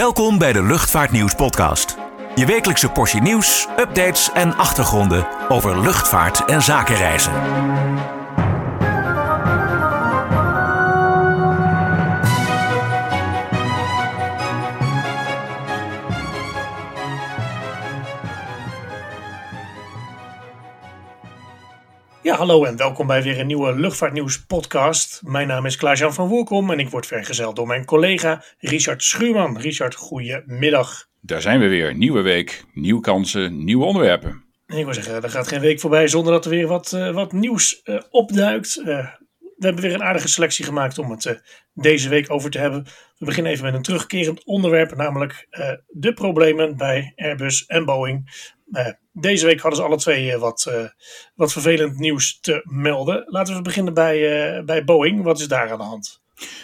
Welkom bij de Luchtvaartnieuws podcast. Je wekelijkse portie nieuws, updates en achtergronden over luchtvaart en zakenreizen. Hallo en welkom bij weer een nieuwe Luchtvaartnieuws podcast. Mijn naam is Klaas-Jan van Woerkom en ik word vergezeld door mijn collega Richard Schuurman. Richard, goedemiddag. Daar zijn we weer. Nieuwe week, nieuwe kansen, nieuwe onderwerpen. Ik wil zeggen, er gaat geen week voorbij zonder dat er weer wat, uh, wat nieuws uh, opduikt. Uh, we hebben weer een aardige selectie gemaakt om het deze week over te hebben. We beginnen even met een terugkerend onderwerp, namelijk de problemen bij Airbus en Boeing. Deze week hadden ze alle twee wat, wat vervelend nieuws te melden. Laten we beginnen bij, bij Boeing. Wat is daar aan de hand?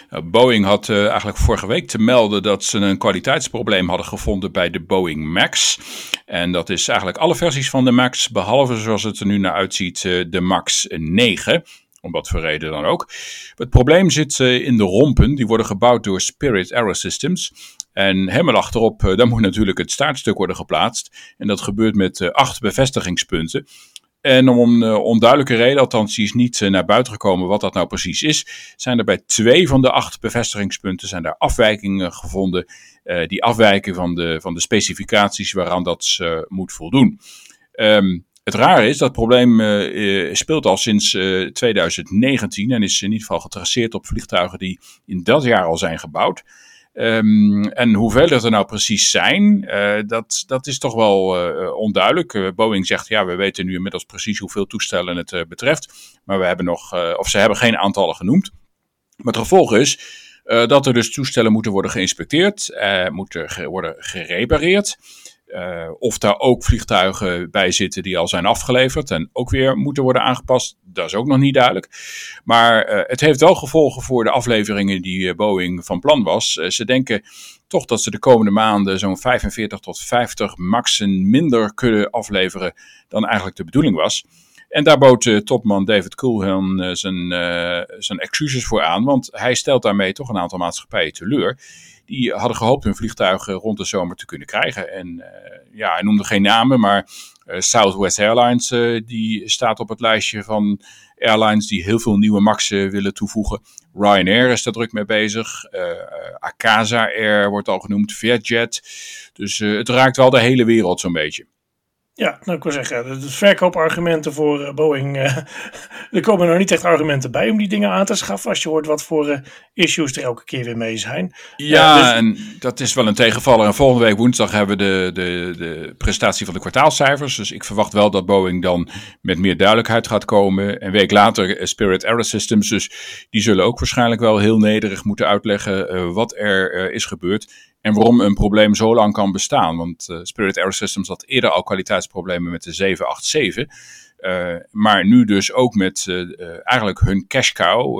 Nou, Boeing had eigenlijk vorige week te melden dat ze een kwaliteitsprobleem hadden gevonden bij de Boeing Max. En dat is eigenlijk alle versies van de Max, behalve zoals het er nu naar uitziet, de Max 9. Om wat voor reden dan ook. Het probleem zit in de rompen. Die worden gebouwd door Spirit Aerosystems. En helemaal achterop, daar moet natuurlijk het staartstuk worden geplaatst. En dat gebeurt met acht bevestigingspunten. En om een onduidelijke reden, althans is niet naar buiten gekomen wat dat nou precies is, zijn er bij twee van de acht bevestigingspunten zijn er afwijkingen gevonden die afwijken van de, van de specificaties waaraan dat uh, moet voldoen. Um, het rare is, dat probleem speelt al sinds 2019 en is in ieder geval getraceerd op vliegtuigen die in dat jaar al zijn gebouwd. Um, en hoeveel er nou precies zijn, uh, dat, dat is toch wel uh, onduidelijk. Uh, Boeing zegt, ja, we weten nu inmiddels precies hoeveel toestellen het betreft. Maar we hebben nog, of ze hebben geen aantallen genoemd. Maar het gevolg is dat er dus toestellen moeten worden geïnspecteerd, moeten worden gerepareerd. Uh, of daar ook vliegtuigen bij zitten die al zijn afgeleverd en ook weer moeten worden aangepast, dat is ook nog niet duidelijk. Maar uh, het heeft wel gevolgen voor de afleveringen die uh, Boeing van plan was. ze denken toch dat ze de komende maanden zo'n 45 tot 50 maxen minder kunnen afleveren dan eigenlijk de bedoeling was. En daar bood topman David Coolhan zijn, zijn excuses voor aan, want hij stelt daarmee toch een aantal maatschappijen teleur die hadden gehoopt hun vliegtuigen rond de zomer te kunnen krijgen. En uh, ja, hij noemde geen namen, maar uh, Southwest Airlines uh, die staat op het lijstje van airlines die heel veel nieuwe maxen willen toevoegen. Ryanair is daar druk mee bezig. Akasa Air wordt al genoemd, Vietjet. Dus het raakt wel de hele wereld zo'n beetje. Ja, nou ik wil zeggen, de verkoopargumenten voor uh, Boeing, uh, er komen er niet echt argumenten bij om die dingen aan te schaffen als je hoort wat voor uh, issues er elke keer weer mee zijn. Ja, dus... en dat is wel een tegenvaller. En volgende week woensdag hebben we de, de, de presentatie van de kwartaalcijfers. Dus ik verwacht wel dat Boeing dan met meer duidelijkheid gaat komen. Een week later Spirit Aerosystems, dus die zullen ook waarschijnlijk wel heel nederig moeten uitleggen wat er is gebeurd. En waarom een probleem zo lang kan bestaan. Want uh, Spirit Aerosystems had eerder al kwaliteitsproblemen met de 787. Uh, maar nu dus ook met uh, eigenlijk hun cash cow,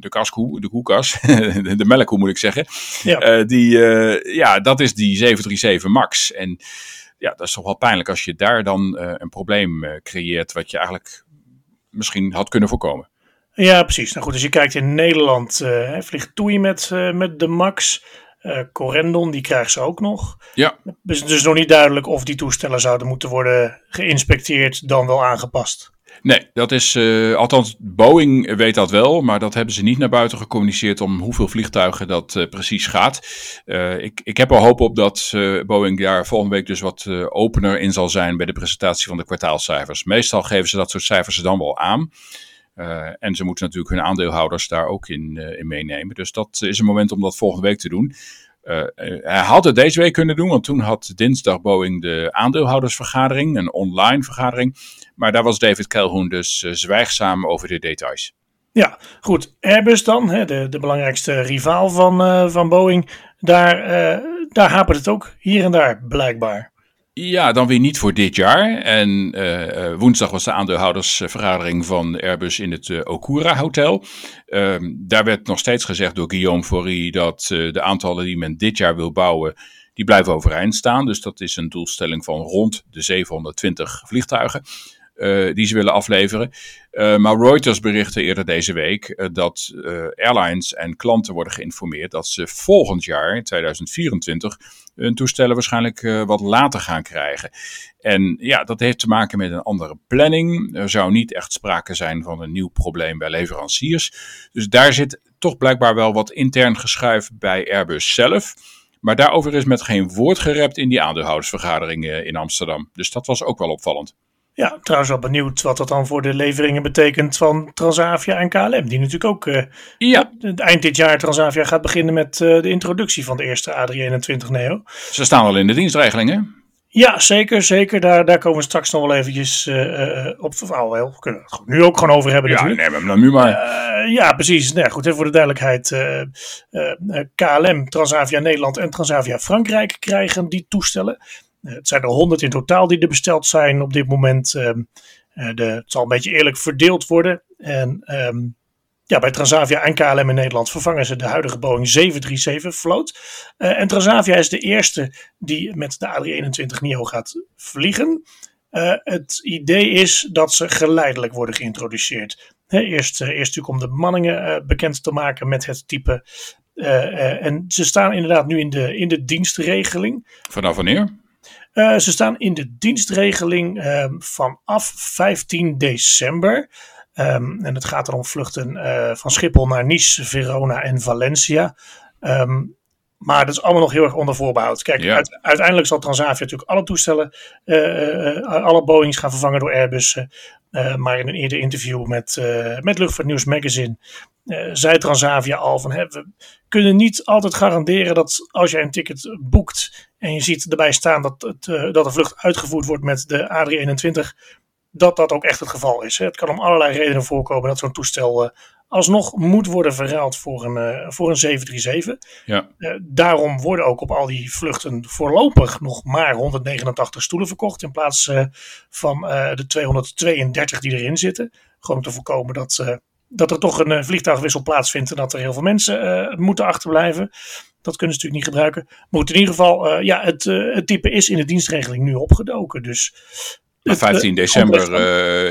de kaskoe, de koekas, de melkkoe moet ik zeggen. Ja. die, ja, dat is die 737 MAX. En ja, dat is toch wel pijnlijk als je daar dan een probleem creëert wat je eigenlijk misschien had kunnen voorkomen. Ja, precies. Nou goed, als je kijkt in Nederland, vliegt Toei met, met de MAX. Uh, Corendon, die krijgt ze ook nog. Ja. Dus het is nog niet duidelijk of die toestellen zouden moeten worden geïnspecteerd, dan wel aangepast. Nee, dat is, uh, althans Boeing weet dat wel, maar dat hebben ze niet naar buiten gecommuniceerd om hoeveel vliegtuigen dat uh, precies gaat. Uh, ik, ik heb er hoop op dat Boeing daar volgende week dus wat opener in zal zijn bij de presentatie van de kwartaalcijfers. Meestal geven ze dat soort cijfers dan wel aan. Uh, en ze moeten natuurlijk hun aandeelhouders daar ook in, uh, in meenemen. Dus dat is een moment om dat volgende week te doen. Uh, hij had het deze week kunnen doen, want toen had dinsdag Boeing de aandeelhoudersvergadering, een online vergadering. Maar daar was David Calhoun dus zwijgzaam over de details. Ja, goed. Airbus dan, hè, de, de belangrijkste rivaal van, van Boeing. Daar, daar hapert het ook hier en daar blijkbaar. Ja, dan weer niet voor dit jaar. En uh, woensdag was de aandeelhoudersvergadering van Airbus in het uh, Okura Hotel. Uh, daar werd nog steeds gezegd door Guillaume Faury dat de aantallen die men dit jaar wil bouwen, die blijven overeind staan. Dus dat is een doelstelling van rond de 720 vliegtuigen. Die ze willen afleveren. maar Reuters berichtte eerder deze week dat airlines en klanten worden geïnformeerd dat ze volgend jaar, in 2024, hun toestellen waarschijnlijk wat later gaan krijgen. En ja, dat heeft te maken met een andere planning. Er zou niet echt sprake zijn van een nieuw probleem bij leveranciers. Dus daar zit toch blijkbaar wel wat intern geschuif bij Airbus zelf. Maar daarover is met geen woord gerept in die aandeelhoudersvergadering in Amsterdam. Dus dat was ook wel opvallend. Ja, trouwens wel benieuwd wat dat dan voor de leveringen betekent van Transavia en KLM. Die natuurlijk ook uh, ja. eind dit jaar Transavia gaat beginnen met uh, de introductie van de eerste A321 Neo. Ze staan al in de dienstregelingen. Ja, zeker, zeker. Daar, daar komen we straks nog wel eventjes uh, op. Oh, wel, we kunnen het nu ook gewoon over hebben ja, natuurlijk. neem hem dan nu maar. Uh, ja, precies. Nou, goed, voor de duidelijkheid. KLM, Transavia Nederland en Transavia Frankrijk krijgen die toestellen. Het zijn er honderd in totaal die er besteld zijn op dit moment. Ehm, de, het zal een beetje eerlijk verdeeld worden. En um, ja, bij Transavia en KLM in Nederland vervangen ze de huidige Boeing 737 vloot. Uh, en Transavia is de eerste die met de A321 NEO gaat vliegen. Het idee is dat ze geleidelijk worden geïntroduceerd. eerst, eerst natuurlijk om de bemanningen bekend te maken met het type. en ze staan inderdaad nu in de, in de dienstregeling. Vanaf wanneer? Ze staan in de dienstregeling vanaf 15 december. Um, en het gaat er om vluchten uh, van Schiphol naar Nice, Verona en Valencia. Um, maar dat is allemaal nog heel erg onder voorbehoud. Kijk, ja. uit, uiteindelijk zal Transavia natuurlijk alle toestellen, uh, uh, alle Boeings gaan vervangen door Airbus. maar in een eerder interview met, met Luchtvaartnieuws Magazine zei Transavia al van hè, we kunnen niet altijd garanderen dat als jij een ticket boekt en je ziet erbij staan dat, het, dat de vlucht uitgevoerd wordt met de A321 dat dat ook echt het geval is. Het kan om allerlei redenen voorkomen dat zo'n toestel uh, alsnog moet worden verruild voor een, voor een 737. Ja. Uh, daarom worden ook op al die vluchten voorlopig nog maar 189 stoelen verkocht in plaats van de 232 die erin zitten. Gewoon om te voorkomen dat, dat er toch een vliegtuigwissel plaatsvindt en dat er heel veel mensen moeten achterblijven. Dat kunnen ze natuurlijk niet gebruiken. Maar in ieder geval, ja, het, het type is in de dienstregeling nu opgedoken. Dus maar 15 december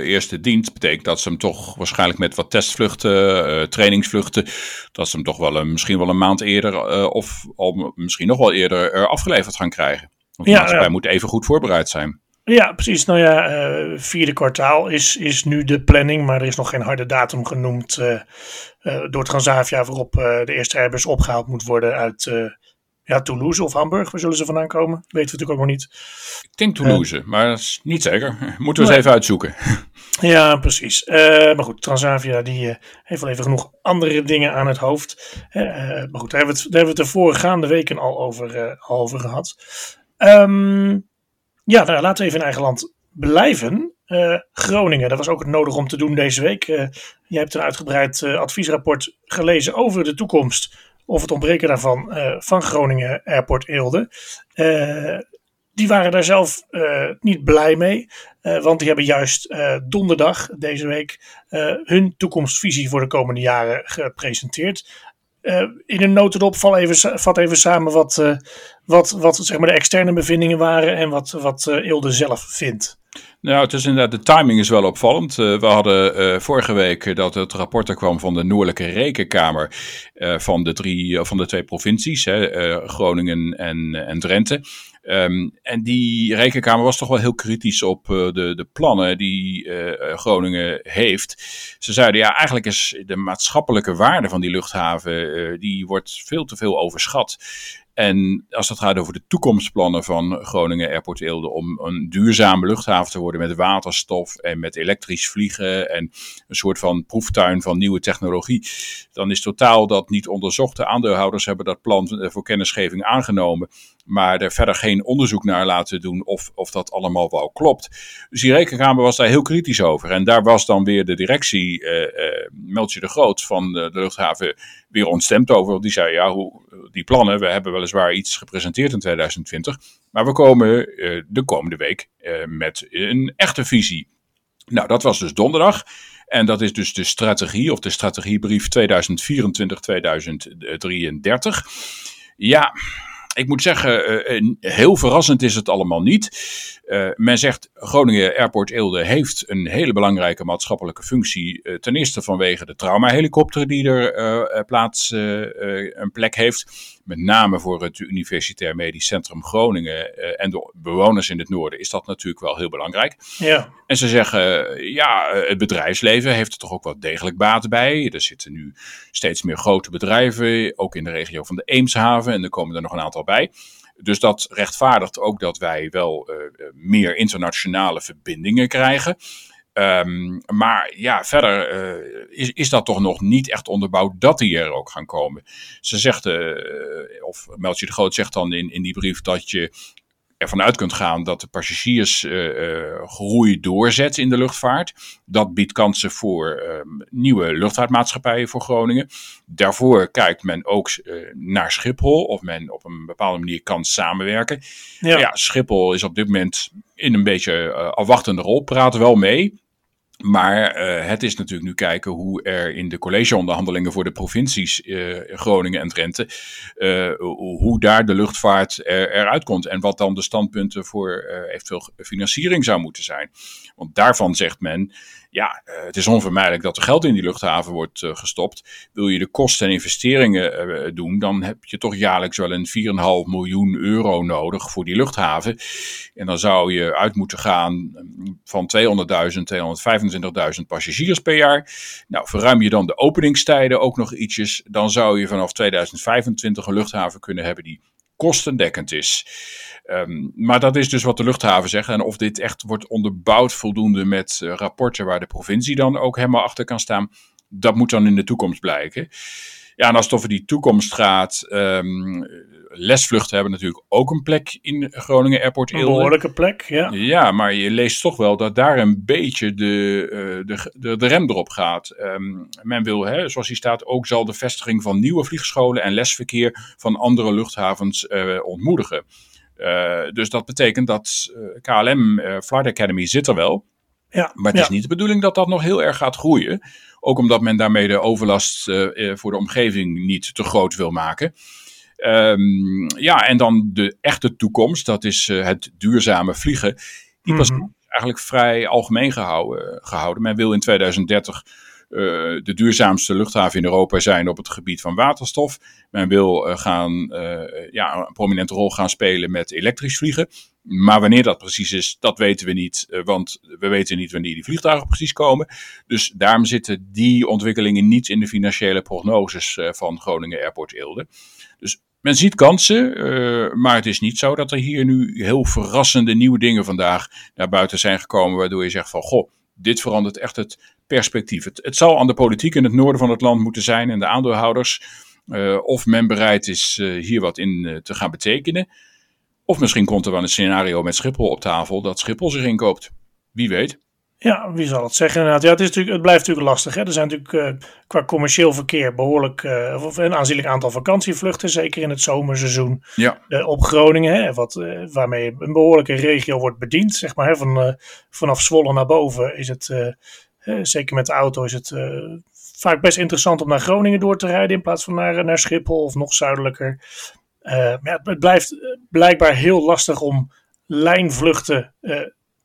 eerste dienst betekent dat ze hem toch waarschijnlijk met wat testvluchten, trainingsvluchten, dat ze hem toch wel een, misschien wel een maand eerder of al misschien nog wel eerder afgeleverd gaan krijgen. Want de ja, maatschappij ja. moet even goed voorbereid zijn. Ja, precies. Nou ja, vierde kwartaal is, is nu de planning, maar er is nog geen harde datum genoemd door Transavia waarop de eerste Airbus opgehaald moet worden uit ja, Toulouse of Hamburg, waar zullen ze vandaan komen? Weten we natuurlijk ook nog niet. Ik denk Toulouse, maar dat is niet zeker. Moeten we eens even uitzoeken. Ja, precies. Maar goed, Transavia die, heeft wel even genoeg andere dingen aan het hoofd. maar goed, daar hebben, we het, daar hebben we het de voorgaande weken al over, al over gehad. Um, ja, nou, laten we even in eigen land blijven. Groningen, dat was ook het nodig om te doen deze week. jij hebt een uitgebreid adviesrapport gelezen over de toekomst of het ontbreken daarvan uh, van Groningen Airport Eelde. Uh, die waren daar zelf uh, niet blij mee, want die hebben juist donderdag deze week hun toekomstvisie voor de komende jaren gepresenteerd. In een notendop val even, vat even samen wat, wat, wat zeg maar de externe bevindingen waren en wat, wat Eelde zelf vindt. Nou, het is inderdaad, de timing is wel opvallend. We hadden vorige week dat het rapport er kwam van de Noordelijke Rekenkamer van, de drie, van de twee provincies, hè, Groningen en, en Drenthe. Um, en die rekenkamer was toch wel heel kritisch op uh, de, de plannen die uh, Groningen heeft. Ze zeiden ja, eigenlijk is de maatschappelijke waarde van die luchthaven, die wordt veel te veel overschat. En als het gaat over de toekomstplannen van Groningen Airport Eelde om een duurzame luchthaven te worden met waterstof en met elektrisch vliegen en een soort van proeftuin van nieuwe technologie, dan is totaal dat niet onderzocht. De aandeelhouders hebben dat plan voor kennisgeving aangenomen, maar er verder geen onderzoek naar laten doen of, of dat allemaal wel klopt. Dus die rekenkamer was daar heel kritisch over. En daar was dan weer de directie, uh, Meltje de Groot van de, luchthaven, weer ontstemd over. Die zei, ja, hoe, die plannen, we hebben weliswaar iets gepresenteerd in 2020, maar we komen uh, de komende week met een echte visie. Nou, dat was dus donderdag. En dat is dus de strategie, of de strategiebrief 2024-2033. Ja, ik moet zeggen, heel verrassend is het allemaal niet. men zegt Groningen Airport Eelde heeft een hele belangrijke maatschappelijke functie. ten eerste vanwege de traumahelikopter die er plaats een plek heeft. Met name voor het Universitair Medisch Centrum Groningen en de bewoners in het noorden is dat natuurlijk wel heel belangrijk. Ja. En ze zeggen, ja, het bedrijfsleven heeft er toch ook wel degelijk baat bij. Er zitten nu steeds meer grote bedrijven, ook in de regio van de Eemshaven. En er komen er nog een aantal bij. Dus dat rechtvaardigt ook dat wij wel uh, meer internationale verbindingen krijgen. Um, maar ja, verder uh, is, is dat toch nog niet echt onderbouwd dat die er ook gaan komen. Ze zegt, uh, of Meltje de Groot zegt dan in, in die brief dat je ervan uit kunt gaan dat de passagiersgroei uh, doorzet in de luchtvaart. Dat biedt kansen voor uh, nieuwe luchtvaartmaatschappijen voor Groningen. Daarvoor kijkt men ook uh, naar Schiphol, of men op een bepaalde manier kan samenwerken. Ja. ja Schiphol is op dit moment in een beetje afwachtende rol, praat wel mee. Maar uh, het is natuurlijk nu kijken hoe er in de collegeonderhandelingen voor de provincies uh, Groningen en Drenthe, uh, hoe daar de luchtvaart er, eruit komt en wat dan de standpunten voor eventueel financiering zou moeten zijn. Want daarvan zegt men, ja, het is onvermijdelijk dat er geld in die luchthaven wordt gestopt. Wil je de kosten en investeringen doen, dan heb je toch jaarlijks wel een 4,5 miljoen euro nodig voor die luchthaven. En dan zou je uit moeten gaan van 200.000, 225 25.000 passagiers per jaar. Nou, verruim je dan de openingstijden ook nog ietsjes, dan zou je vanaf 2025 een luchthaven kunnen hebben die kostendekkend is. Um, maar dat is dus wat de luchthaven zegt. En of dit echt wordt onderbouwd voldoende met uh, rapporten waar de provincie dan ook helemaal achter kan staan, dat moet dan in de toekomst blijken. Ja, en als het over die toekomst gaat, um, lesvluchten hebben natuurlijk ook een plek in Groningen Airport Een behoorlijke plek, ja. Ja, maar je leest toch wel dat daar een beetje de, uh, de, de, de, rem erop gaat. Um, men wil, hè, zoals hier staat, ook zal de vestiging van nieuwe vliegscholen en lesverkeer van andere luchthavens uh, ontmoedigen. Uh, dus dat betekent dat KLM Flight Academy zit er wel. Ja, maar het ja. is niet de bedoeling dat dat nog heel erg gaat groeien. Ook omdat men daarmee de overlast voor de omgeving niet te groot wil maken. Um, ja, en dan de echte toekomst, dat is uh, het duurzame vliegen. Die was mm -hmm. eigenlijk vrij algemeen gehouden, gehouden. Men wil in 2030 uh, de duurzaamste luchthaven in Europa zijn op het gebied van waterstof. Men wil uh, gaan, ja, een prominente rol gaan spelen met elektrisch vliegen. Maar wanneer dat precies is, dat weten we niet. want we weten niet wanneer die vliegtuigen precies komen. Dus daarom zitten die ontwikkelingen niet in de financiële prognoses van Groningen Airport Eelde. Dus men ziet kansen, uh, maar het is niet zo dat er hier nu heel verrassende nieuwe dingen vandaag naar buiten zijn gekomen, waardoor je zegt van goh, dit verandert echt het perspectief. Het, zal aan de politiek in het noorden van het land moeten zijn en de aandeelhouders of men bereid is hier wat in te gaan betekenen. Of misschien komt er wel een scenario met Schiphol op tafel dat Schiphol zich inkoopt. Wie weet. Ja, wie zal het zeggen inderdaad. Ja, het, is natuurlijk, het blijft natuurlijk lastig. Hè? Er zijn natuurlijk uh, qua commercieel verkeer behoorlijk uh, of een aanzienlijk aantal vakantievluchten, zeker in het zomerseizoen ja. uh, op Groningen, hè, wat, waarmee een behoorlijke regio wordt bediend. Zeg maar, hè, van, vanaf Zwolle naar boven is het, zeker met de auto, is het vaak best interessant om naar Groningen door te rijden in plaats van naar, naar Schiphol of nog zuidelijker. Maar ja, het blijft blijkbaar heel lastig om lijnvluchten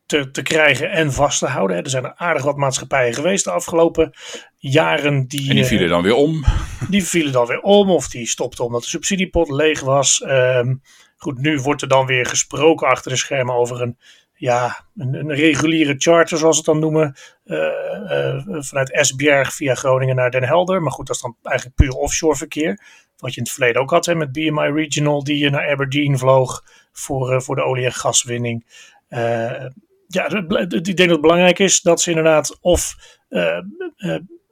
te, te krijgen en vast te houden. Er zijn er aardig wat maatschappijen geweest de afgelopen jaren. Die, en die vielen dan weer om. Die vielen dan weer om of die stopten omdat de subsidiepot leeg was. Um, goed, nu wordt er dan weer gesproken achter de schermen over een, ja, een, reguliere charter, zoals we het dan noemen. Uh, uh, vanuit Esbjerg via Groningen naar Den Helder. Maar goed, dat is dan eigenlijk puur offshore verkeer. Wat je in het verleden ook had hè, met BMI Regional, die naar Aberdeen vloog voor, voor de olie- en gaswinning. Ja, ik denk dat het belangrijk is dat ze inderdaad of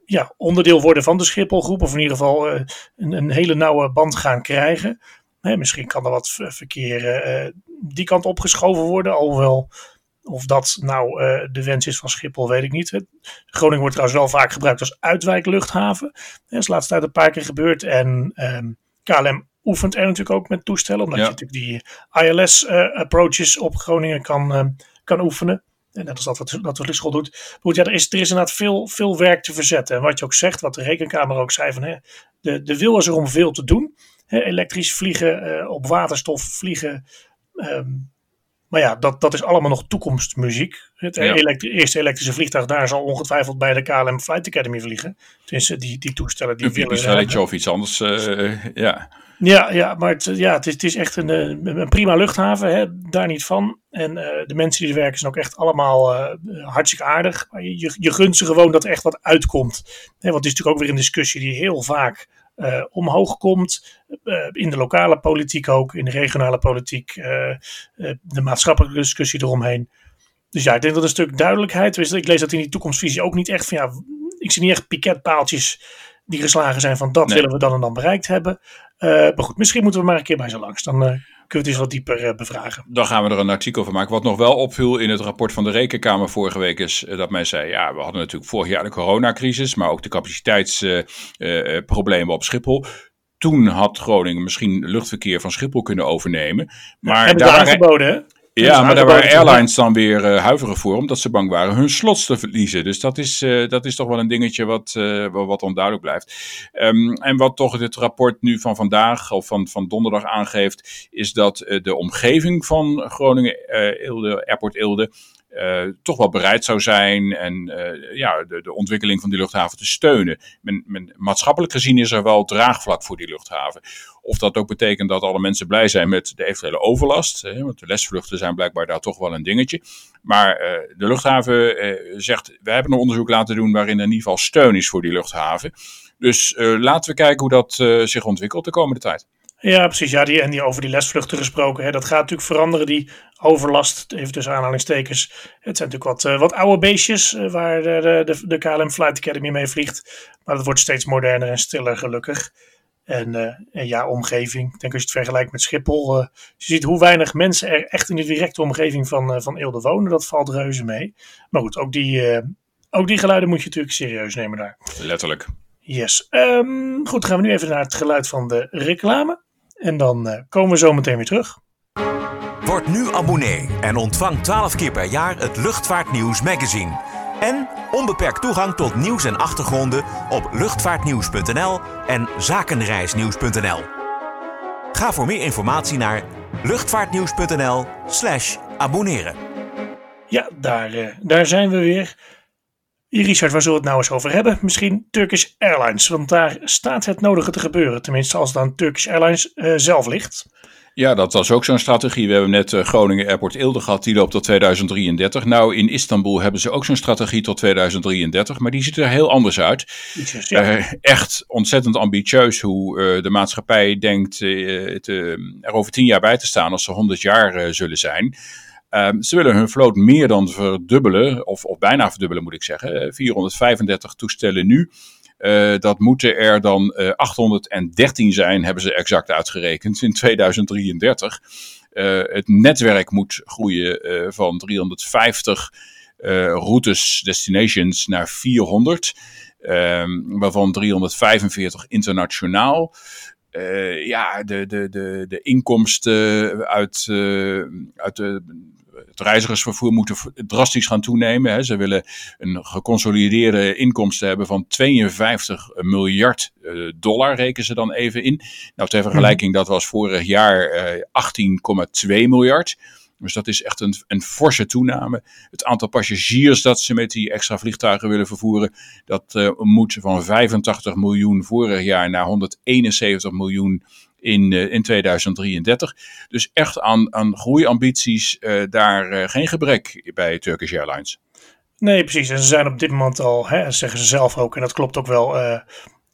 ja, onderdeel worden van de Schipholgroep, of in ieder geval een, een, hele nauwe band gaan krijgen. Misschien kan er wat verkeer die kant opgeschoven worden, alhoewel of dat nou de wens is van Schiphol, weet ik niet. Groningen wordt trouwens wel vaak gebruikt als uitwijkluchthaven. Dat is laatst tijd een paar keer gebeurd. En um, KLM oefent er natuurlijk ook met toestellen, omdat ja. je natuurlijk die ILS-approaches op Groningen kan kan oefenen. En net als dat wat, dat wat doet. Maar goed, ja, er, is, er is inderdaad veel, veel werk te verzetten. En wat je ook zegt, wat de rekenkamer ook zei, van, hè, de, de wil is er om veel te doen. Elektrisch vliegen, op waterstof vliegen. Ehm, maar ja, dat, dat is allemaal nog toekomstmuziek. Het eerste elektrische vliegtuig daar zal ongetwijfeld bij de KLM Flight Academy vliegen. Tenminste, die, die toestellen die een willen ze. of iets anders, ja. Ja, ja maar het, ja, het, is, het is echt een, een prima luchthaven, hè, daar niet van. En uh, de mensen die er werken zijn ook echt allemaal uh, hartstikke aardig. Maar je, je gunt ze gewoon dat er echt wat uitkomt. Hè, want het is natuurlijk ook weer een discussie die heel vaak uh, omhoog komt. in de lokale politiek ook, in de regionale politiek. de maatschappelijke discussie eromheen. Dus ja, ik denk dat een stuk duidelijkheid. Ik lees dat in die toekomstvisie ook niet echt van ja. Ik zie niet echt piketpaaltjes die geslagen zijn van dat willen we dan en dan bereikt hebben. Maar goed, misschien moeten we maar een keer bij ze langs. Dan we het eens wat dieper uh, bevragen. Dan gaan we er een artikel van maken. Wat nog wel opviel in het rapport van de Rekenkamer vorige week is dat men zei, ja, we hadden natuurlijk vorig jaar de coronacrisis, maar ook de capaciteitsproblemen op Schiphol toen had Groningen misschien luchtverkeer van Schiphol kunnen overnemen. Maar ja, daar aangeboden, ja, maar daar waren airlines dan weer uh, huiverig voor, omdat ze bang waren hun slots te verliezen. Dus dat is, uh, dat is toch wel een dingetje wat, uh, wat onduidelijk blijft. Um, en wat toch dit rapport nu van vandaag of van, van donderdag aangeeft, is dat de omgeving van Groningen Eelde, Airport Eelde uh, toch wel bereid zou zijn en uh, ja, de, de, ontwikkeling van die luchthaven te steunen. Men, men, maatschappelijk gezien is er wel draagvlak voor die luchthaven. Of dat ook betekent dat alle mensen blij zijn met de eventuele overlast. Hè, want de lesvluchten zijn blijkbaar daar toch wel een dingetje. Maar uh, de luchthaven zegt, we hebben een onderzoek laten doen waarin er in ieder geval steun is voor die luchthaven. Dus laten we kijken hoe dat zich ontwikkelt de komende tijd. Ja, precies. Ja, die, en die over die lesvluchten gesproken. Hè, dat gaat natuurlijk veranderen, die overlast, even tussen aanhalingstekens. Het zijn natuurlijk wat, uh, wat oude beestjes uh, waar de, de, de, KLM Flight Academy mee vliegt. Maar dat wordt steeds moderner en stiller, gelukkig. En, uh, en ja, omgeving. Ik denk als je het vergelijkt met Schiphol. je ziet hoe weinig mensen er echt in de directe omgeving van, van Eelde wonen. Dat valt reuze mee. Maar goed, ook die, ook die geluiden moet je natuurlijk serieus nemen daar. Letterlijk. Yes. Um, goed, gaan we nu even naar het geluid van de reclame. En dan uh, komen we zo meteen weer terug. Word nu abonnee en ontvang 12 keer per jaar het Luchtvaartnieuws magazine. En onbeperkt toegang tot nieuws en achtergronden op luchtvaartnieuws.nl en zakenreisnieuws.nl. Ga voor meer informatie naar luchtvaartnieuws.nl/slash abonneren. Ja, daar, uh, daar zijn we weer. Richard, waar zullen we het nou eens over hebben? Misschien Turkish Airlines, want daar staat het nodige te gebeuren. Tenminste, als het aan Turkish Airlines uh, zelf ligt. Ja, dat was ook zo'n strategie. We hebben net uh, Groningen Airport Eelde gehad, die loopt tot 2033. Nou, in Istanbul hebben ze ook zo'n strategie tot 2033, maar die ziet er heel anders uit. ja. uh, echt ontzettend ambitieus hoe de maatschappij denkt te, er over tien jaar bij te staan als ze 100 jaar zullen zijn. Um, ze willen hun vloot meer dan verdubbelen, of, of bijna verdubbelen moet ik zeggen. 435 eh, toestellen nu. Uh, dat moeten er dan uh, eh, 813 zijn, hebben ze exact uitgerekend, in 2033. Uh, het netwerk moet groeien van 350 routes, destinations, naar 400. Um, waarvan 345 internationaal. Ja, de, de, de, de inkomsten uit, uit de het reizigersvervoer moet drastisch gaan toenemen. Hè. Ze willen een geconsolideerde inkomsten hebben van 52 miljard eh, dollar, rekenen ze dan even in. Nou, ter vergelijking, dat was vorig jaar 18,2 eh, miljard. Dus dat is echt een, een forse toename. Het aantal passagiers dat ze met die extra vliegtuigen willen vervoeren, dat uh, moet van 85 miljoen vorig jaar naar 171 miljoen in, uh, in 2033. Dus echt aan, aan groeiambities, uh, daar uh, geen gebrek bij Turkish Airlines. Nee, precies. En ze zijn op dit moment al, hè, zeggen ze zelf ook, en dat klopt ook wel,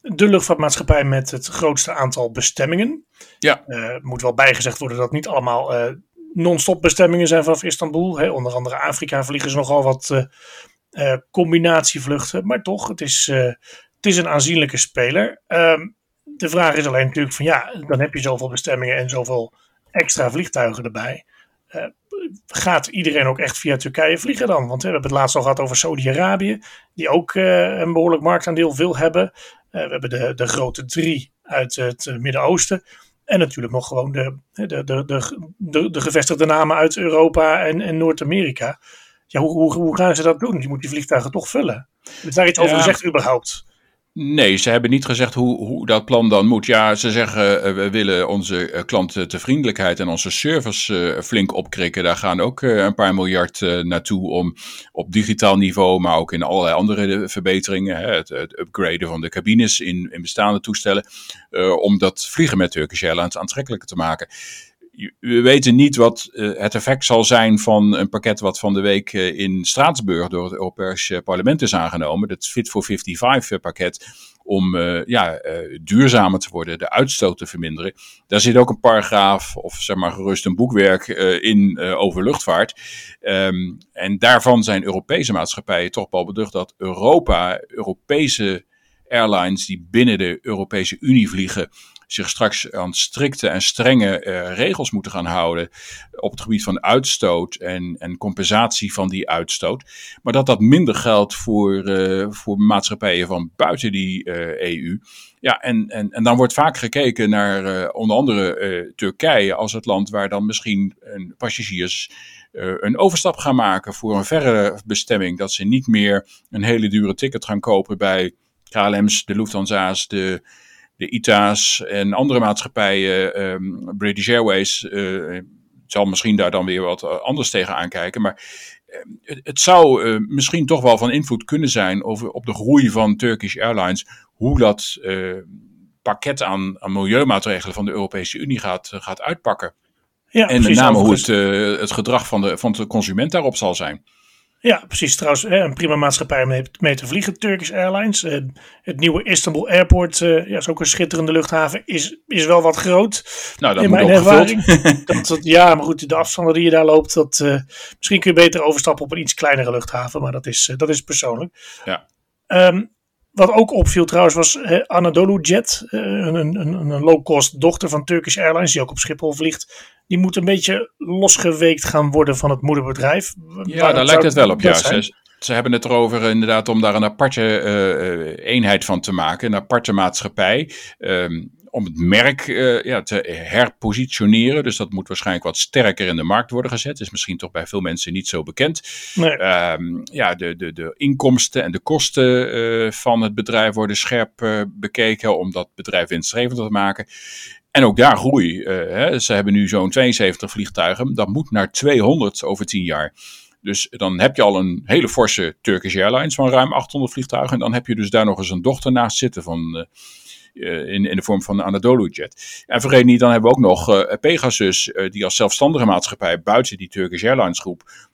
de luchtvaartmaatschappij met het grootste aantal bestemmingen. Ja. moet wel bijgezegd worden dat niet allemaal non-stop bestemmingen zijn vanaf Istanbul. Hè. Onder andere Afrika vliegen ze nogal wat combinatievluchten. Maar toch, het is, het is een aanzienlijke speler. Um, de vraag is alleen natuurlijk van ja, dan heb je zoveel bestemmingen en zoveel extra vliegtuigen erbij. Uh, gaat iedereen ook echt via Turkije vliegen dan? Want we hebben het laatst al gehad over Saudi-Arabië, die ook uh, een behoorlijk marktaandeel wil hebben. Uh, we hebben de, de grote drie uit het Midden-Oosten. En natuurlijk nog gewoon de, de, de, de, de, gevestigde namen uit Europa en, en Noord-Amerika. Ja, hoe, hoe, hoe gaan ze dat doen? Je moet die vliegtuigen toch vullen. Is daar iets over gezegd überhaupt? Nee, ze hebben niet gezegd hoe, hoe dat plan dan moet. Ja, ze zeggen uh, we willen onze uh, klanten te vriendelijkheid en onze service uh, flink opkrikken. Daar gaan ook een paar miljard naartoe om op digitaal niveau, maar ook in allerlei andere verbeteringen, het, het, upgraden van de cabines in, in bestaande toestellen, om dat vliegen met Turkish Airlines aantrekkelijker te maken we weten niet wat uh, het effect zal zijn van een pakket wat van de week uh, in Straatsburg door het Europees parlement is aangenomen. Het Fit for 55 pakket om ja, duurzamer te worden, de uitstoot te verminderen. Daar zit ook een paragraaf of zeg maar gerust een boekwerk in over luchtvaart. Um, en daarvan zijn Europese maatschappijen toch wel beducht dat Europa, Europese airlines die binnen de Europese Unie vliegen, zich straks aan strikte en strenge uh, regels moeten gaan houden op het gebied van uitstoot en, en compensatie van die uitstoot. Maar dat dat minder geldt voor, uh, voor maatschappijen van buiten die uh, eh, EU. Ja, en, en, en dan wordt vaak gekeken naar onder andere Turkije als het land waar dan misschien een passagiers een overstap gaan maken voor een verre bestemming. Dat ze niet meer een hele dure ticket gaan kopen bij KLM's, de Lufthansa's, de de ITA's en andere maatschappijen, um, British Airways, uh, zal misschien daar dan weer wat eh, anders tegen aankijken. Maar ehm, het, het, zou uh, misschien toch wel van invloed kunnen zijn over, op de groei van Turkish Airlines. Hoe dat pakket aan, aan, milieumaatregelen van de Europese Unie gaat, gaat uitpakken. Ja, en met name hoe het, het gedrag van de, van de consument daarop zal zijn. Ja, precies. Trouwens, een prima maatschappij om mee te vliegen, Turkish Airlines. Het nieuwe Istanbul Airport, ja, is ook een schitterende luchthaven, is, is wel wat groot. Nou, dat in mijn ervaring. dat, dat, ja, maar goed, de afstanden die je daar loopt, dat, uh, misschien kun je beter overstappen op een iets kleinere luchthaven, maar dat is, uh, dat is persoonlijk. Ja. Um, wat ook opviel trouwens was uh, Anadolu Jet, een, een, een low-cost dochter van Turkish Airlines, die ook op Schiphol vliegt die moet een beetje losgeweekt gaan worden van het moederbedrijf. Ja, daar lijkt het wel op. Ja, ze, ze, hebben het erover inderdaad om daar een aparte uh, eenheid van te maken, een aparte maatschappij. Um, om het merk uh, ja, te herpositioneren. Dus dat moet waarschijnlijk wat sterker in de markt worden gezet. Is misschien toch bij veel mensen niet zo bekend. Nee. Um, ja, de, de, de inkomsten en de kosten uh, van het bedrijf worden scherp uh, bekeken om dat bedrijf winstgevend te maken. En ook daar groei. Hè. Ze hebben nu zo'n 72 vliegtuigen. Dat moet naar 200 over 10 jaar. Dus dan heb je al een hele forse Turkish Airlines van ruim 800 vliegtuigen. En dan heb je dus daar nog eens een dochter naast zitten van, in, in de vorm van de Anadolu Jet. En vergeet niet, dan hebben we ook nog uh, Pegasus, die als zelfstandige maatschappij buiten die Turkish Airlines groep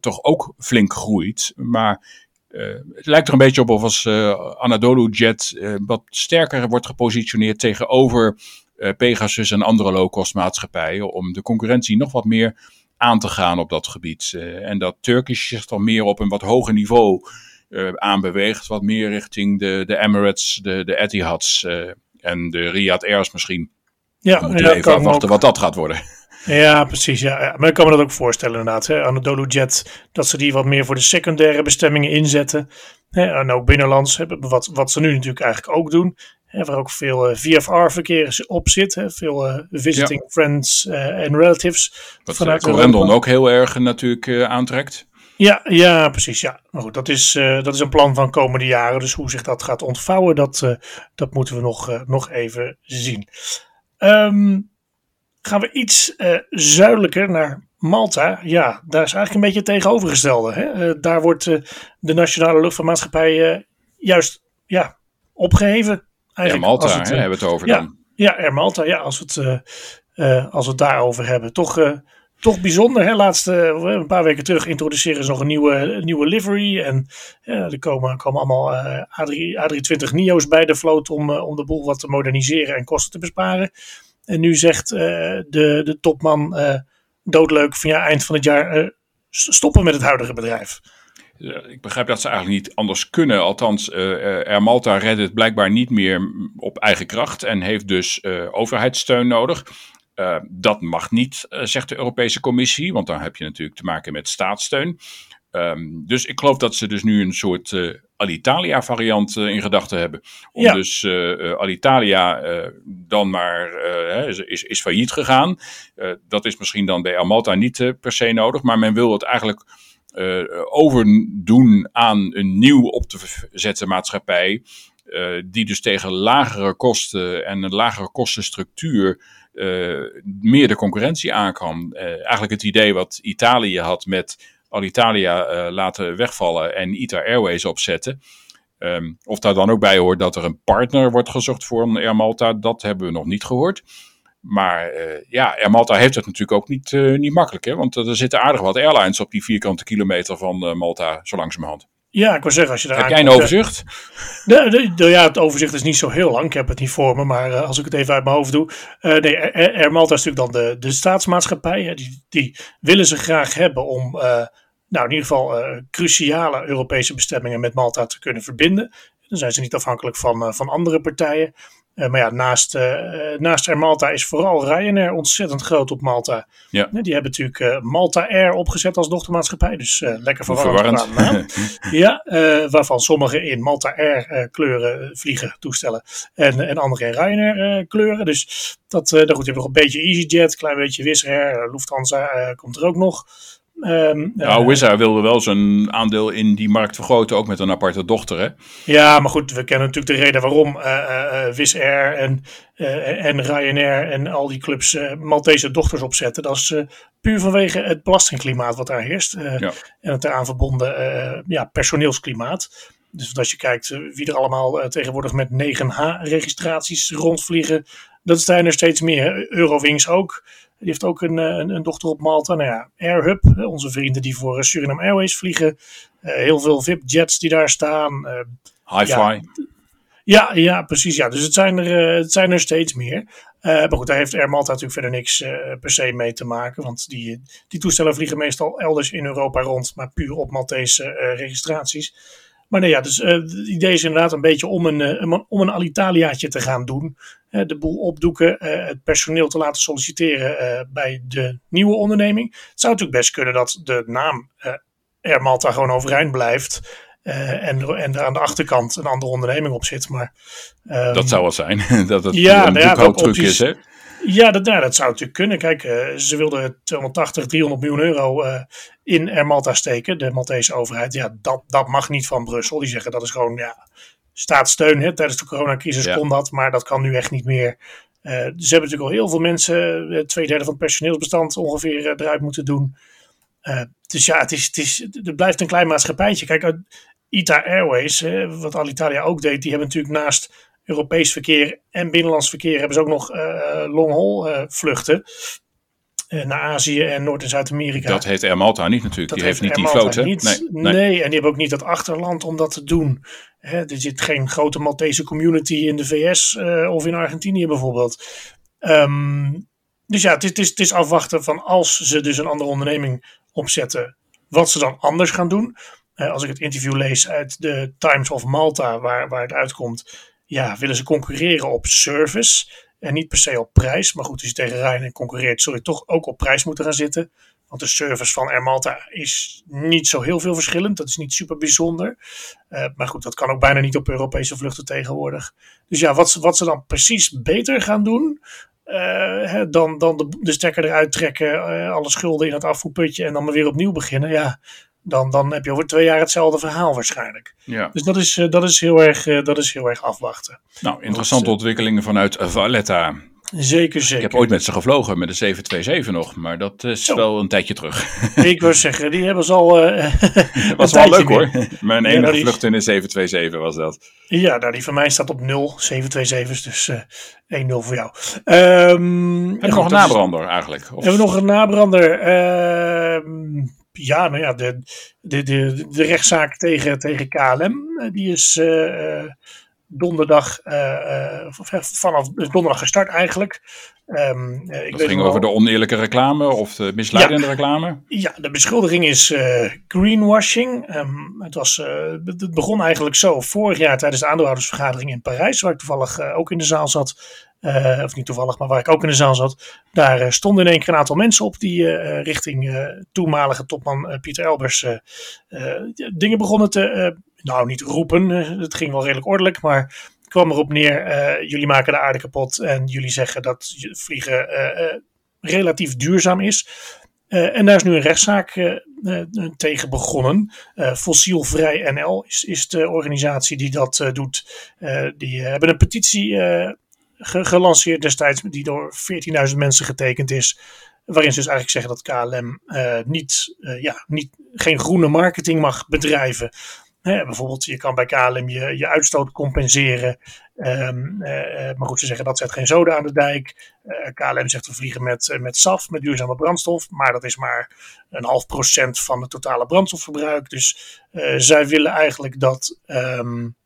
toch ook flink groeit. Maar het lijkt er een beetje op of als Anadolu Jet wat sterker wordt gepositioneerd tegenover uh, Pegasus en andere low-cost maatschappijen om de concurrentie nog wat meer aan te gaan op dat gebied. Uh, en dat Turkish zich dan meer op een wat hoger niveau uh, aanbeweegt, wat meer richting de, de Emirates, de, de Etihads en de Riyadh Airs misschien. Ja, we moeten ja, even afwachten wat dat gaat worden. Ja, precies. Ja, ja. Maar ik kan me dat ook voorstellen inderdaad. Hè. Anadolu Jet, dat ze die wat meer voor de secundaire bestemmingen inzetten. Hè, en ook binnenlands, wat, wat ze nu natuurlijk eigenlijk ook doen waar ook veel uh, VFR-verkeer op zit. Hè, veel uh, visiting friends eh, en relatives. Wat vanuit Corendon ook heel erg natuurlijk aantrekt. Ja, ja, precies. Ja. Maar goed, dat is, dat is een plan van komende jaren. Dus hoe zich dat gaat ontvouwen, dat, dat moeten we nog, nog even zien. Um, gaan we iets zuidelijker naar Malta. Ja, daar is eigenlijk een beetje het tegenovergestelde. Hè? daar wordt de nationale luchtvaartmaatschappij juist ja, opgeheven Air Malta, het, hè, hebben we het over ja, dan. Ja, Air Malta, ja, als we het, als we het daarover hebben. Toch, toch bijzonder, hè? Laatste, een paar weken terug introduceren ze nog een nieuwe, nieuwe livery. En er komen, komen allemaal A3, A320 NIO's bij de vloot om, om de boel wat te moderniseren en kosten te besparen. En nu zegt de, de topman doodleuk van ja, eind van het jaar stoppen met het huidige bedrijf ik begrijp dat ze eigenlijk niet anders kunnen. Althans, uh, Air Malta redt het blijkbaar niet meer op eigen kracht en heeft dus uh, overheidssteun nodig. Uh, dat mag niet, zegt de Europese Commissie, want dan heb je natuurlijk te maken met staatssteun. Um, dus ik geloof dat ze dus nu een soort uh, Alitalia variant in gedachten hebben. Om ja. dus Alitalia dan maar is, is failliet gegaan. dat is misschien dan bij Amalta niet per se nodig, maar men wil het eigenlijk overdoen aan een nieuw op te zetten maatschappij. die dus tegen lagere kosten en een lagere kostenstructuur meer de concurrentie aan kan. eigenlijk het idee wat Italië had met Alitalia laten wegvallen en ITA Airways opzetten. Ehm, of daar dan ook bij hoort dat er een partner wordt gezocht voor een Air Malta, dat hebben we nog niet gehoord. Maar ja, Air Malta heeft het natuurlijk ook niet, niet makkelijk. Hè? Want er zitten aardig wat airlines op die vierkante kilometer van Malta, zo langzamerhand. Ja, ik wil zeggen, als je daar Heb jij een overzicht? De, de, de, ja, het overzicht is niet zo heel lang. Ik heb het niet voor me, maar als ik het even uit mijn hoofd doe. nee, Air Malta is natuurlijk dan de, de staatsmaatschappij. Hè, die, die willen ze graag hebben om nou, in ieder geval cruciale Europese bestemmingen met Malta te kunnen verbinden. Dan zijn ze niet afhankelijk van, van andere partijen. Uh, maar ja, naast, uh, naast Air Malta is vooral Ryanair ontzettend groot op Malta. Ja. die hebben natuurlijk uh, Malta Air opgezet als dochtermaatschappij. Dus lekker verwarrend. verwarrend. ja, waarvan sommige in Malta Air kleuren vliegen, toestellen. En, en andere in Ryanair kleuren. Dus dat, nou goed, je hebt nog een beetje EasyJet, een klein beetje Wizz Air, Lufthansa komt er ook nog. Um, nou, uh, Wizz Air wilde wel zijn aandeel in die markt vergroten, ook met een aparte dochter. Hè? Ja, maar goed, we kennen natuurlijk de reden waarom uh, uh, Wizz Air en, en Ryanair en al die clubs Maltese dochters opzetten. Dat is puur vanwege het belastingklimaat wat daar heerst ja. en het eraan verbonden ja, personeelsklimaat. Dus als je kijkt wie er allemaal tegenwoordig met 9H-registraties rondvliegen, dat zijn er steeds meer. Eurowings ook. Die heeft ook een, een, een, dochter op Malta. Nou ja, Airhub, onze vrienden die voor Suriname Airways vliegen. Uh, heel veel VIP-jets die daar staan. Hi-fi. Ja, ja, ja, precies. Ja. Dus het zijn er, het zijn er steeds meer. maar goed, daar heeft Air Malta natuurlijk verder niks per se mee te maken. Want die, die toestellen vliegen meestal elders in Europa rond, maar puur op Maltese registraties. Maar nee, ja, dus het idee is inderdaad een beetje om een, om een Alitaliaatje te gaan doen de boel opdoeken, het personeel te laten solliciteren bij de nieuwe onderneming. Het zou natuurlijk best kunnen dat de naam Air Malta gewoon overeind blijft. Uh, en, en er aan de achterkant een andere onderneming op zit. Maar, um, dat zou het zijn. dat het ja, een nou ja, boekhoudtruc is, hè? Ja dat, ja, dat zou natuurlijk kunnen. Kijk, uh, ze wilden 280, 300 miljoen euro uh, in Air Malta steken, de Maltese overheid. Ja, dat, dat mag niet van Brussel. Die zeggen dat is gewoon ja, staatssteun. Hè. Tijdens de coronacrisis ja. kon dat, maar dat kan nu echt niet meer. Uh, ze hebben natuurlijk al heel veel mensen, twee derde van het personeelsbestand ongeveer eruit moeten doen. dus ja, het, is, het, is, het blijft een klein maatschappijtje. Kijk, ITA Airways, wat Alitalia ook deed, die hebben natuurlijk naast Europees verkeer en binnenlands verkeer hebben ze ook nog long-haul vluchten. Naar Azië en Noord- en Zuid-Amerika. Dat heeft Air Malta niet natuurlijk. Dat die heeft, niet die vloot. Niet, nee, nee. nee, en die hebben ook niet dat achterland om dat te doen. Hè, er zit geen grote Maltese community in de VS uh, of in Argentinië bijvoorbeeld. Um, dus ja, het is, het, is, het is, afwachten van als ze dus een andere onderneming opzetten, wat ze dan anders gaan doen. Uh, als ik het interview lees uit de Times of Malta, waar, waar het uitkomt, ja, willen ze concurreren op service en niet per se op prijs. Maar goed, als je tegen Ryanair concurreert, zul je toch ook op prijs moeten gaan zitten. Want de service van Air Malta is niet zo heel veel verschillend. Dat is niet super bijzonder. Uh, maar goed, dat kan ook bijna niet op Europese vluchten tegenwoordig. Dus ja, wat, wat ze dan precies beter gaan doen. Uh, hè, dan dan de, de stekker eruit trekken, uh, alle schulden in het afvoerputje en dan maar weer opnieuw beginnen. Ja, dan, dan heb je over twee jaar hetzelfde verhaal waarschijnlijk. Ja. Dus dat is, dat, is heel erg, dat is heel erg afwachten. Nou, interessante dus, ontwikkelingen vanuit Valletta. Zeker, zeker. Ik heb ooit met ze gevlogen, met de 727 nog, maar dat is Zo. wel een tijdje terug. Ik wil zeggen, die hebben ze al. Uh, was wel leuk hoor. Mijn enige ja, nou, vlucht in de 727 was dat. Ja, nou, die van mij staat op 0, 727's, dus uh, 1-0 voor jou. Um, we nog een nabrander eigenlijk? Of? Hebben we nog een nabrander? Uh, ja, nou ja, de, de, de, de rechtszaak tegen, tegen KLM, die is uh, donderdag, uh, vanaf donderdag gestart eigenlijk. Um, ik dat ging over de oneerlijke reclame of de misleidende ja, reclame? Ja, de beschuldiging is uh, greenwashing. Um, het, was, het begon eigenlijk zo vorig jaar tijdens de aandeelhoudersvergadering in Parijs, waar ik toevallig ook in de zaal zat. Uh, of niet toevallig, maar waar ik ook in de zaal zat. Daar uh, stonden in één keer een aantal mensen op die uh, richting toenmalige topman Pieter Elbers dingen begonnen te, nou niet roepen, het ging wel redelijk ordelijk, maar kwam erop neer, jullie maken de aarde kapot en jullie zeggen dat vliegen relatief duurzaam is. en daar is nu een rechtszaak tegen begonnen. Fossielvrij NL is, is de organisatie die dat doet. die hebben een petitie gelanceerd destijds, die door 14.000 mensen getekend is. Waarin ze dus eigenlijk zeggen dat KLM niet, ja, niet, geen groene marketing mag bedrijven. Hè, bijvoorbeeld, je kan bij KLM je, je uitstoot compenseren. Um, maar goed, ze zeggen dat zet geen zoden aan de dijk. KLM zegt we vliegen met, met SAF, met duurzame brandstof. Maar dat is maar een half procent van het totale brandstofverbruik. Dus zij willen eigenlijk dat um,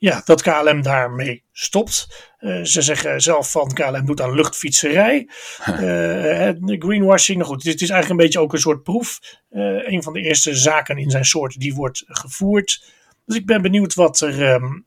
ja, dat KLM daarmee stopt. Uh, ze zeggen zelf van KLM doet aan luchtfietserij. Uh, greenwashing, nou goed, het is eigenlijk een beetje ook een soort proef. Uh, een van de eerste zaken in zijn soort die wordt gevoerd. Dus ik ben benieuwd wat er um,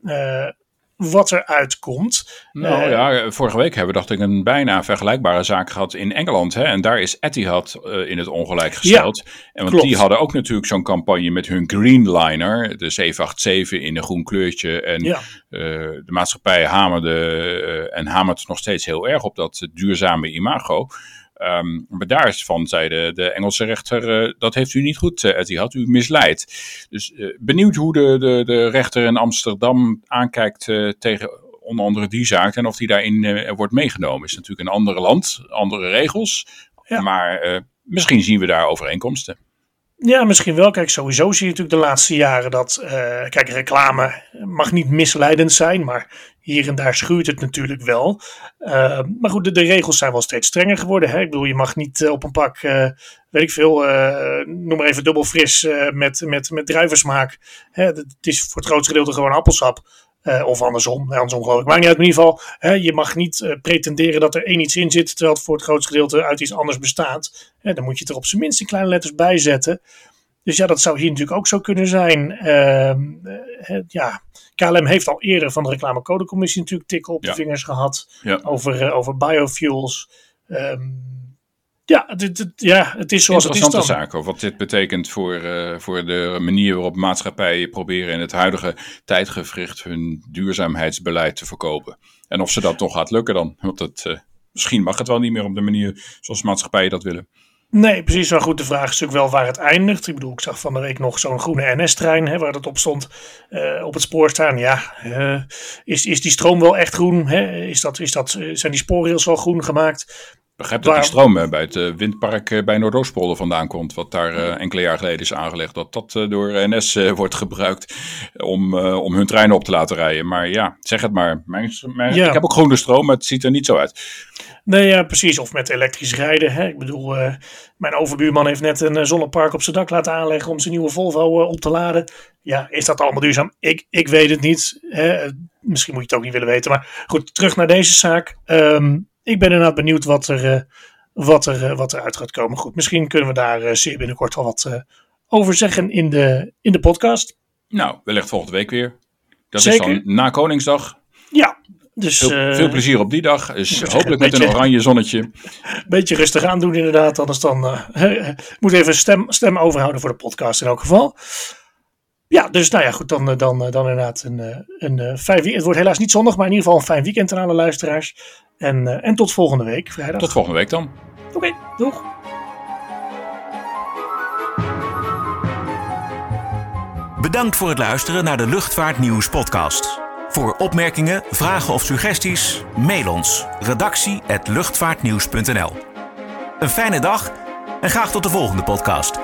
wat er uitkomt. Nou uh, ja, vorige week hebben we dacht ik een bijna vergelijkbare zaak gehad in Engeland. Hè? En daar is Etihad uh, in het ongelijk gesteld. Ja, en want klopt. die hadden ook natuurlijk zo'n campagne met hun Greenliner, de 787 in een groen kleurtje. En ja. uh, de maatschappij hamerde en hamert nog steeds heel erg op dat duurzame imago. Um, maar daarvan zei de, de Engelse rechter, uh, dat heeft u niet goed, uh, Etihad, u misleidt. Dus uh, benieuwd hoe de, de, de rechter in Amsterdam aankijkt tegen onder andere die zaak en of die daarin wordt meegenomen. Is natuurlijk een ander land, andere regels, ja. maar misschien zien we daar overeenkomsten. Ja, misschien wel. Kijk, sowieso zie je natuurlijk de laatste jaren dat, uh, kijk, reclame mag niet misleidend zijn, maar hier en daar schuurt het natuurlijk wel. Uh, maar goed, de, regels zijn wel steeds strenger geworden. Hè? Ik bedoel, je mag niet uh, op een pak, weet ik veel, noem maar even dubbel fris met, met, met druivensmaak. Hè? Het is voor het grootste gedeelte gewoon appelsap. Of andersom, andersom geloof ik. Maar niet in ieder geval, hè, je mag niet pretenderen dat er één iets in zit, terwijl het voor het grootste gedeelte uit iets anders bestaat. Dan moet je het er op zijn minst in kleine letters bij zetten. Dus ja, dat zou hier natuurlijk ook zo kunnen zijn. Uh, ja, KLM heeft al eerder van de reclamecodecommissie natuurlijk tikken op ja. de vingers gehad ja. over, over biofuels. Um, ja, het, ja, het is zoals het is Interessante zaak over wat dit betekent voor, uh, voor de manier waarop maatschappijen proberen in het huidige tijdgevricht hun duurzaamheidsbeleid te verkopen. En of ze dat toch gaat lukken dan. Want het, uh, misschien mag het wel niet meer op de manier zoals maatschappijen dat willen. Nee, precies. Maar goed, de vraag is natuurlijk wel waar het eindigt. Ik bedoel, ik zag van de week nog zo'n groene NS-trein waar dat op stond uh, op het spoor staan. Ja, uh, is, is die stroom wel echt groen? Hè? Is dat, is dat, zijn die spoorrails wel groen gemaakt? Begrijp dat die stroom bij het uh, windpark uh, bij Noordoostpolder vandaan komt. Wat daar enkele jaar geleden is aangelegd. Dat dat door NS wordt gebruikt om, om hun treinen op te laten rijden. Maar ja, zeg het maar. Mijn, mijn, ja. Ik heb ook groene stroom, maar het ziet er niet zo uit. Nee, ja, precies. Of met elektrisch rijden. Hè. Ik bedoel, mijn overbuurman heeft net een zonnepark op zijn dak laten aanleggen om zijn nieuwe Volvo op te laden. Ja, is dat allemaal duurzaam? Ik, ik weet het niet. Hè. Misschien moet je het ook niet willen weten. Maar goed, terug naar deze zaak. Um, ik ben inderdaad benieuwd wat er, uh, wat er, uh, wat er uit gaat komen. Goed, misschien kunnen we daar uh, zeer binnenkort al wat over zeggen in de, in de podcast. Nou, wellicht volgende week weer. Dat Zeker. is dan na Koningsdag. Ja, dus, veel, veel, plezier op die dag. Dus hopelijk met een oranje zonnetje. Beetje rustig aan doen inderdaad. Anders dan uh, moet even stem, stem overhouden voor de podcast in elk geval. Ja, dus nou ja, goed, dan, dan, dan inderdaad een, een fijn weekend. Het wordt helaas niet zondag, maar in ieder geval een fijn weekend aan alle luisteraars. En, en tot volgende week, vrijdag. Tot volgende week dan. Oké, okay, doeg. Bedankt voor het luisteren naar de Luchtvaartnieuws podcast. Voor opmerkingen, vragen of suggesties, mail ons redactie@luchtvaartnieuws.nl. Een fijne dag en graag tot de volgende podcast.